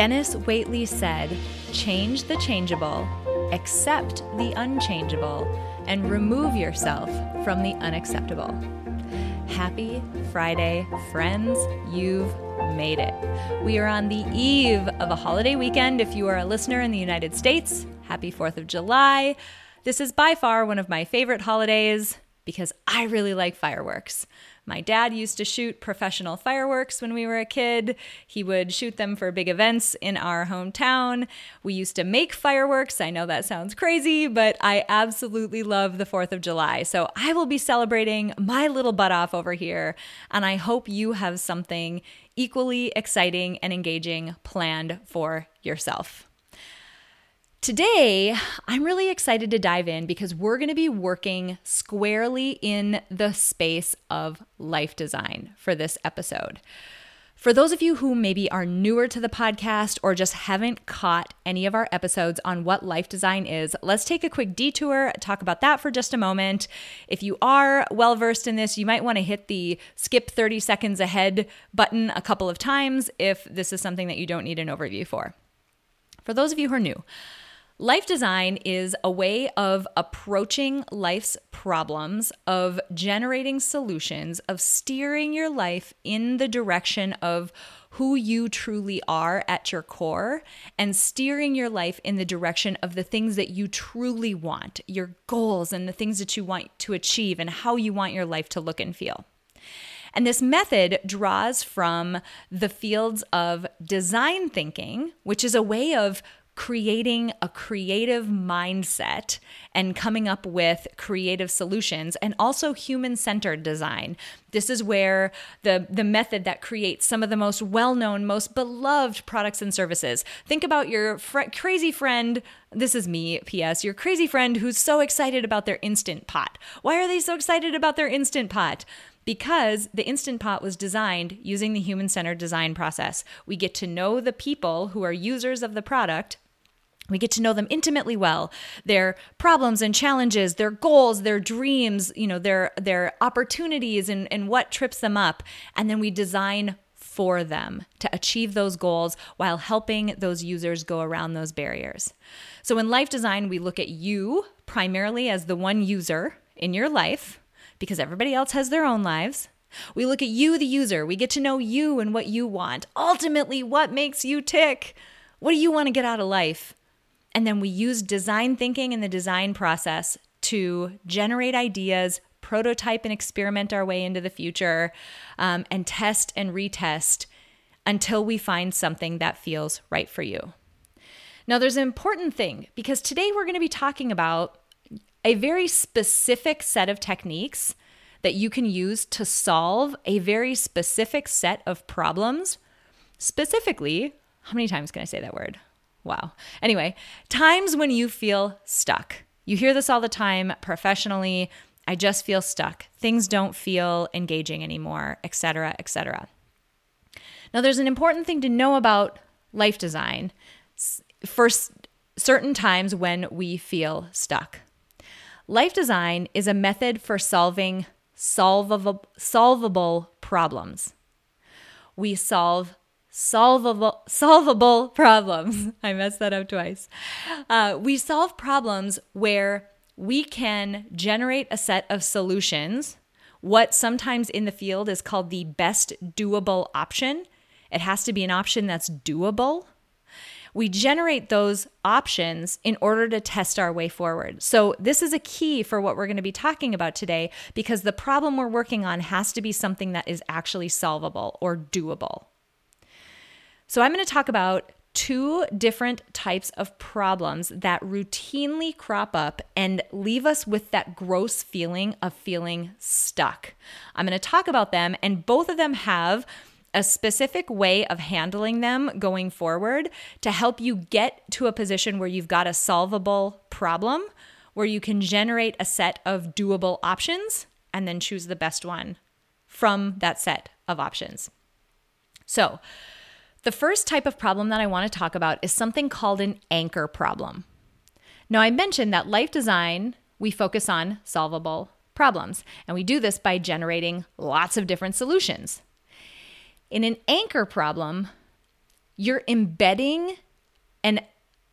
Dennis Waitley said, Change the changeable, accept the unchangeable, and remove yourself from the unacceptable. Happy Friday, friends. You've made it. We are on the eve of a holiday weekend. If you are a listener in the United States, happy 4th of July. This is by far one of my favorite holidays because I really like fireworks. My dad used to shoot professional fireworks when we were a kid. He would shoot them for big events in our hometown. We used to make fireworks. I know that sounds crazy, but I absolutely love the 4th of July. So I will be celebrating my little butt off over here, and I hope you have something equally exciting and engaging planned for yourself. Today, I'm really excited to dive in because we're going to be working squarely in the space of life design for this episode. For those of you who maybe are newer to the podcast or just haven't caught any of our episodes on what life design is, let's take a quick detour, talk about that for just a moment. If you are well versed in this, you might want to hit the skip 30 seconds ahead button a couple of times if this is something that you don't need an overview for. For those of you who are new, Life design is a way of approaching life's problems, of generating solutions, of steering your life in the direction of who you truly are at your core, and steering your life in the direction of the things that you truly want, your goals, and the things that you want to achieve, and how you want your life to look and feel. And this method draws from the fields of design thinking, which is a way of creating a creative mindset and coming up with creative solutions and also human-centered design. This is where the the method that creates some of the most well-known, most beloved products and services. Think about your fr- crazy friend, this is me, PS, your crazy friend who's so excited about their instant pot. Why are they so excited about their instant pot? because the Instant Pot was designed using the human centered design process. We get to know the people who are users of the product we get to know them intimately well, their problems and challenges, their goals, their dreams, you know, their their opportunities and, and what trips them up. And then we design for them to achieve those goals while helping those users go around those barriers. So in life design, we look at you primarily as the one user in your life because everybody else has their own lives. We look at you, the user. We get to know you and what you want. Ultimately, what makes you tick? What do you want to get out of life? And then we use design thinking in the design process to generate ideas, prototype and experiment our way into the future, um, and test and retest until we find something that feels right for you. Now, there's an important thing because today we're going to be talking about a very specific set of techniques that you can use to solve a very specific set of problems. Specifically, how many times can I say that word? Wow. Anyway, times when you feel stuck. You hear this all the time professionally. I just feel stuck. Things don't feel engaging anymore, etc., etc. Now, there's an important thing to know about life design for certain times when we feel stuck. Life design is a method for solving solvable, solvable problems. We solve solvable solvable problems. I messed that up twice. Uh, we solve problems where we can generate a set of solutions. What sometimes in the field is called the best doable option. It has to be an option that's doable. We generate those options in order to test our way forward. So, this is a key for what we're going to be talking about today because the problem we're working on has to be something that is actually solvable or doable. So, I'm going to talk about two different types of problems that routinely crop up and leave us with that gross feeling of feeling stuck. I'm going to talk about them, and both of them have a specific way of handling them going forward to help you get to a position where you've got a solvable problem, where you can generate a set of doable options and then choose the best one from that set of options. So, the first type of problem that I want to talk about is something called an anchor problem. Now, I mentioned that life design, we focus on solvable problems, and we do this by generating lots of different solutions. In an anchor problem, you're embedding an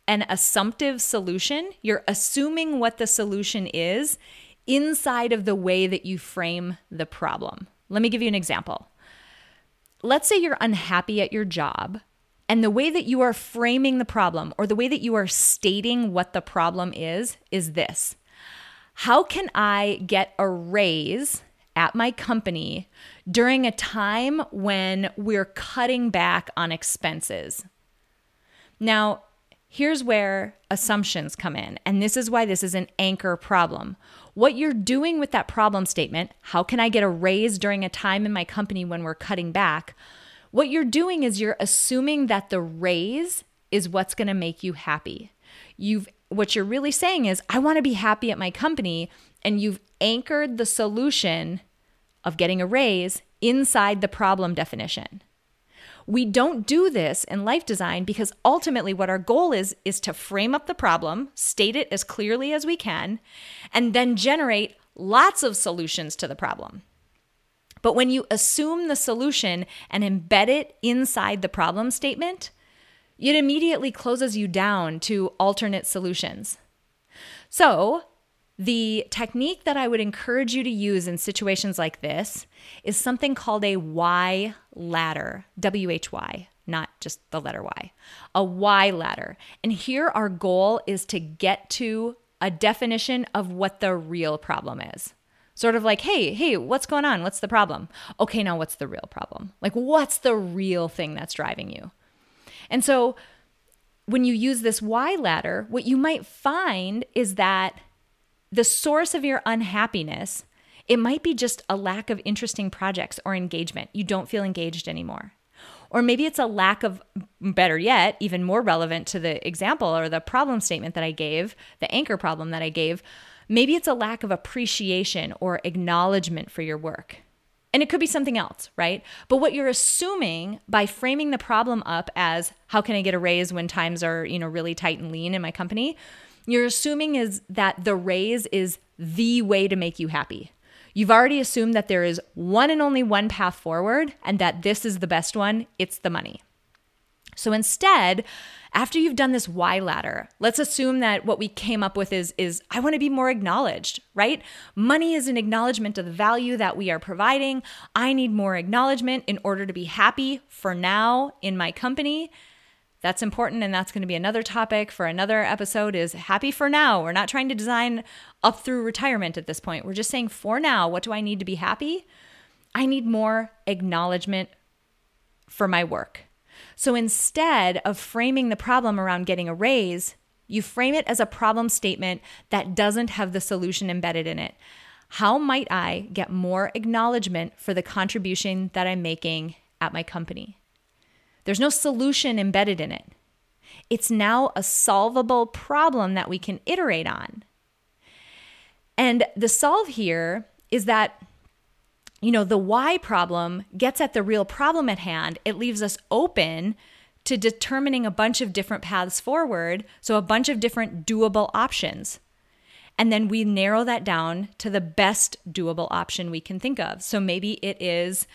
an assumptive solution. You're assuming what the solution is inside of the way that you frame the problem. Let me give you an example. Let's say you're unhappy at your job, and the way that you are framing the problem or the way that you are stating what the problem is is this How can I get a raise at my company during a time when we're cutting back on expenses. Now, here's where assumptions come in, and this is why this is an anchor problem. What you're doing with that problem statement, how can I get a raise during a time in my company when we're cutting back? What you're doing is you're assuming that the raise is what's going to make you happy. You've what you're really saying is I want to be happy at my company and you've anchored the solution of getting a raise inside the problem definition. We don't do this in life design because ultimately what our goal is is to frame up the problem, state it as clearly as we can, and then generate lots of solutions to the problem. But when you assume the solution and embed it inside the problem statement, it immediately closes you down to alternate solutions. So, the technique that I would encourage you to use in situations like this is something called a why ladder, W H Y, not just the letter Y, a why ladder. And here our goal is to get to a definition of what the real problem is. Sort of like, hey, hey, what's going on? What's the problem? Okay, now what's the real problem? Like, what's the real thing that's driving you? And so when you use this why ladder, what you might find is that the source of your unhappiness, it might be just a lack of interesting projects or engagement. You don't feel engaged anymore. Or maybe it's a lack of, better yet, even more relevant to the example or the problem statement that I gave, the anchor problem that I gave. Maybe it's a lack of appreciation or acknowledgement for your work. And it could be something else, right? But what you're assuming by framing the problem up as how can I get a raise when times are, you know, really tight and lean in my company? You're assuming is that the raise is the way to make you happy. You've already assumed that there is one and only one path forward and that this is the best one, it's the money. So instead, after you've done this why ladder, let's assume that what we came up with is is I want to be more acknowledged, right? Money is an acknowledgement of the value that we are providing. I need more acknowledgement in order to be happy for now in my company. That's important and that's going to be another topic for another episode is happy for now. We're not trying to design up through retirement at this point. We're just saying for now, what do I need to be happy? I need more acknowledgement for my work. So instead of framing the problem around getting a raise, you frame it as a problem statement that doesn't have the solution embedded in it. How might I get more acknowledgement for the contribution that I'm making at my company? There's no solution embedded in it. It's now a solvable problem that we can iterate on. And the solve here is that, you know, the why problem gets at the real problem at hand. It leaves us open to determining a bunch of different paths forward, so a bunch of different doable options. And then we narrow that down to the best doable option we can think of. So maybe it is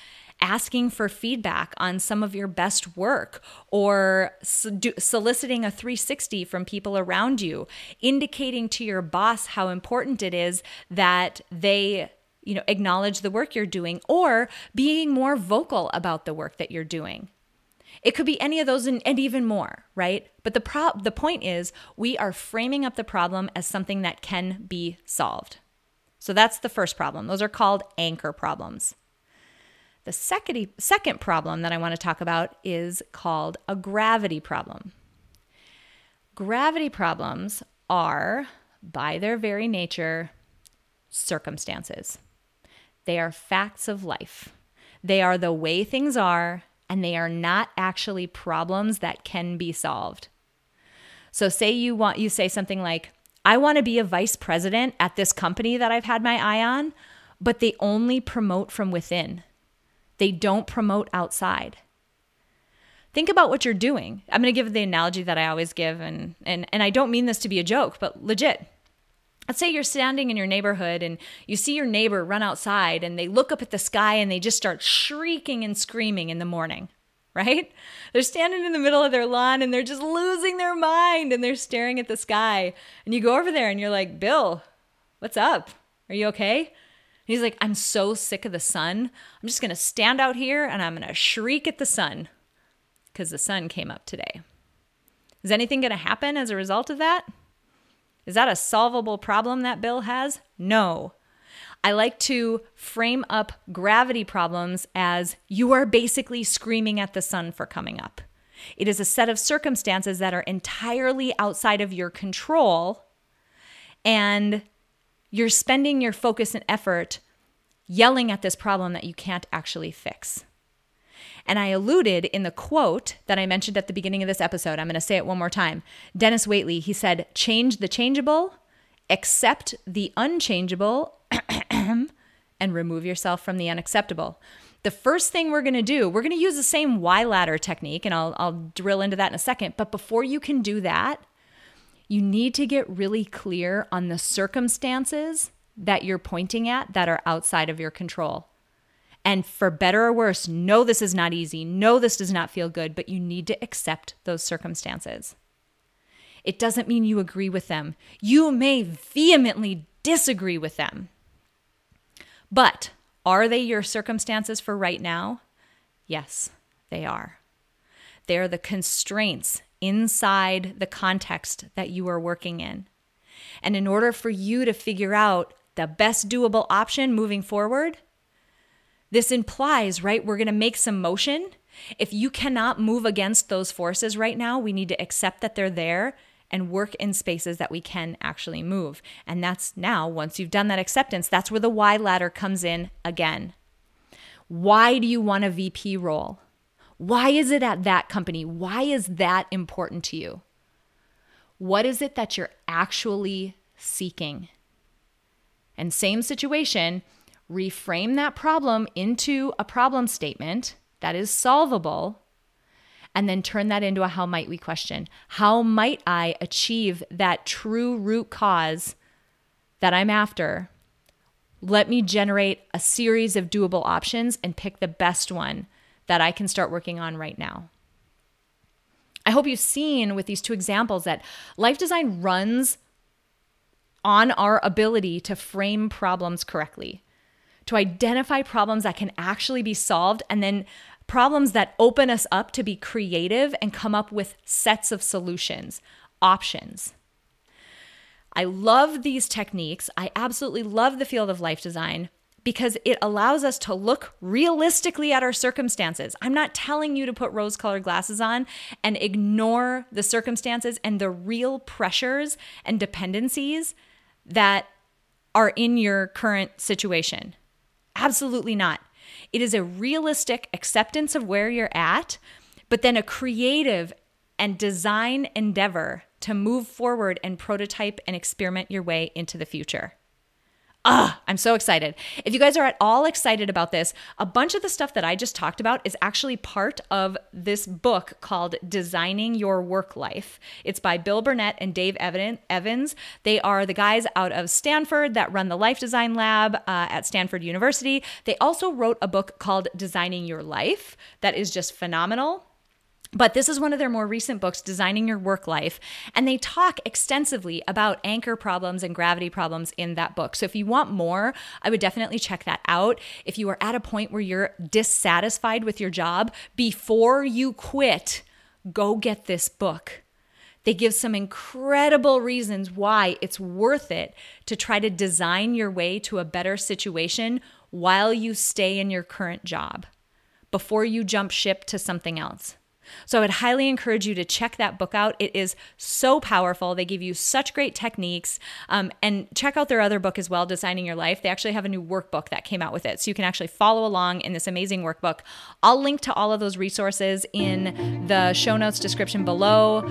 asking for feedback on some of your best work or soliciting a 360 from people around you, indicating to your boss how important it is that they you know acknowledge the work you're doing or being more vocal about the work that you're doing it could be any of those and, and, even more, right? But the pro- the point is we are framing up the problem as something that can be solved. So that's the first problem. Those are called anchor problems. The second, second problem that I want to talk about is called a gravity problem. Gravity problems are, by their very nature, circumstances. They are facts of life. They are the way things are and they are not actually problems that can be solved. So say you want you say something like, "I want to be a vice president at this company that I've had my eye on, but they only promote from within. They don't promote outside." Think about what you're doing. I'm going to give the analogy that I always give and and and I don't mean this to be a joke, but legit. Let's say you're standing in your neighborhood and you see your neighbor run outside and they look up at the sky and they just start shrieking and screaming in the morning, right? They're standing in the middle of their lawn and they're just losing their mind and they're staring at the sky. And you go over there and you're like, Bill, what's up? Are you okay? He's like, I'm so sick of the sun. I'm just going to stand out here and I'm going to shriek at the sun because the sun came up today. Is anything going to happen as a result of that? Is that a solvable problem that Bill has? No. I like to frame up gravity problems as you are basically screaming at the sun for coming up. It is a set of circumstances that are entirely outside of your control, and you're spending your focus and effort yelling at this problem that you can't actually fix. And I alluded in the quote that I mentioned at the beginning of this episode. I'm going to say it one more time. Dennis Waitley, he said, change the changeable, accept the unchangeable, and remove yourself from the unacceptable. The first thing we're going to do, we're going to use the same why ladder technique, and I'll, I'll drill into that in a second. But before you can do that, you need to get really clear on the circumstances that you're pointing at that are outside of your control. And for better or worse, know this is not easy, know this does not feel good, but you need to accept those circumstances. It doesn't mean you agree with them. You may vehemently disagree with them. But are they your circumstances for right now? Yes, they are. They are the constraints inside the context that you are working in. And in order for you to figure out the best doable option moving forward, this implies, right, we're going to make some motion. If you cannot move against those forces right now, we need to accept that they're there and work in spaces that we can actually move. And that's now, once you've done that acceptance, that's where the why ladder comes in again. Why do you want a VP role? Why is it at that company? Why is that important to you? What is it that you're actually seeking? And same situation, reframe that problem into a problem statement that is solvable, and then turn that into a how might we question. How might I achieve that true root cause that I'm after? Let me generate a series of doable options and pick the best one that I can start working on right now. I hope you've seen with these two examples that life design runs on our ability to frame problems correctly to identify problems that can actually be solved and then problems that open us up to be creative and come up with sets of solutions, options. I love these techniques. I absolutely love the field of life design because it allows us to look realistically at our circumstances. I'm not telling you to put rose colored glasses on and ignore the circumstances and the real pressures and dependencies that are in your current situation. Absolutely not. It is a realistic acceptance of where you're at, but then a creative and design endeavor to move forward and prototype and experiment your way into the future. Ah, I'm so excited. If you guys are at all excited about this, a bunch of the stuff that I just talked about is actually part of this book called Designing Your Work Life. It's by Bill Burnett and Dave Evans. They are the guys out of Stanford that run the Life Design Lab uh, at Stanford University. They also wrote a book called Designing Your Life that is just phenomenal. But this is one of their more recent books, Designing Your Work Life. And they talk extensively about anchor problems and gravity problems in that book. So if you want more, I would definitely check that out. If you are at a point where you're dissatisfied with your job, before you quit, go get this book. They give some incredible reasons why it's worth it to try to design your way to a better situation while you stay in your current job before you jump ship to something else. So I would highly encourage you to check that book out. It is so powerful. They give you such great techniques. Um, and check out their other book as well, Designing Your Life. They actually have a new workbook that came out with it. So you can actually follow along in this amazing workbook. I'll link to all of those resources in the show notes description below.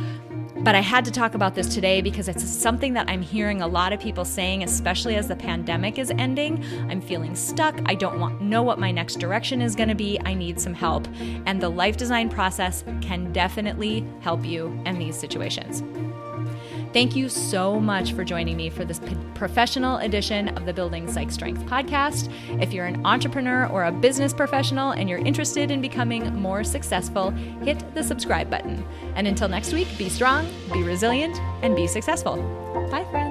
But I had to talk about this today because it's something that I'm hearing a lot of people saying, especially as the pandemic is ending. I'm feeling stuck. I don't want know what my next direction is going to be. I need some help. And the life design process can definitely help you in these situations. Thank you so much for joining me for this professional edition of the Building Psych Strength podcast. If you're an entrepreneur or a business professional and you're interested in becoming more successful, hit the subscribe button. And until next week, be strong, be resilient, and be successful. Bye, friends.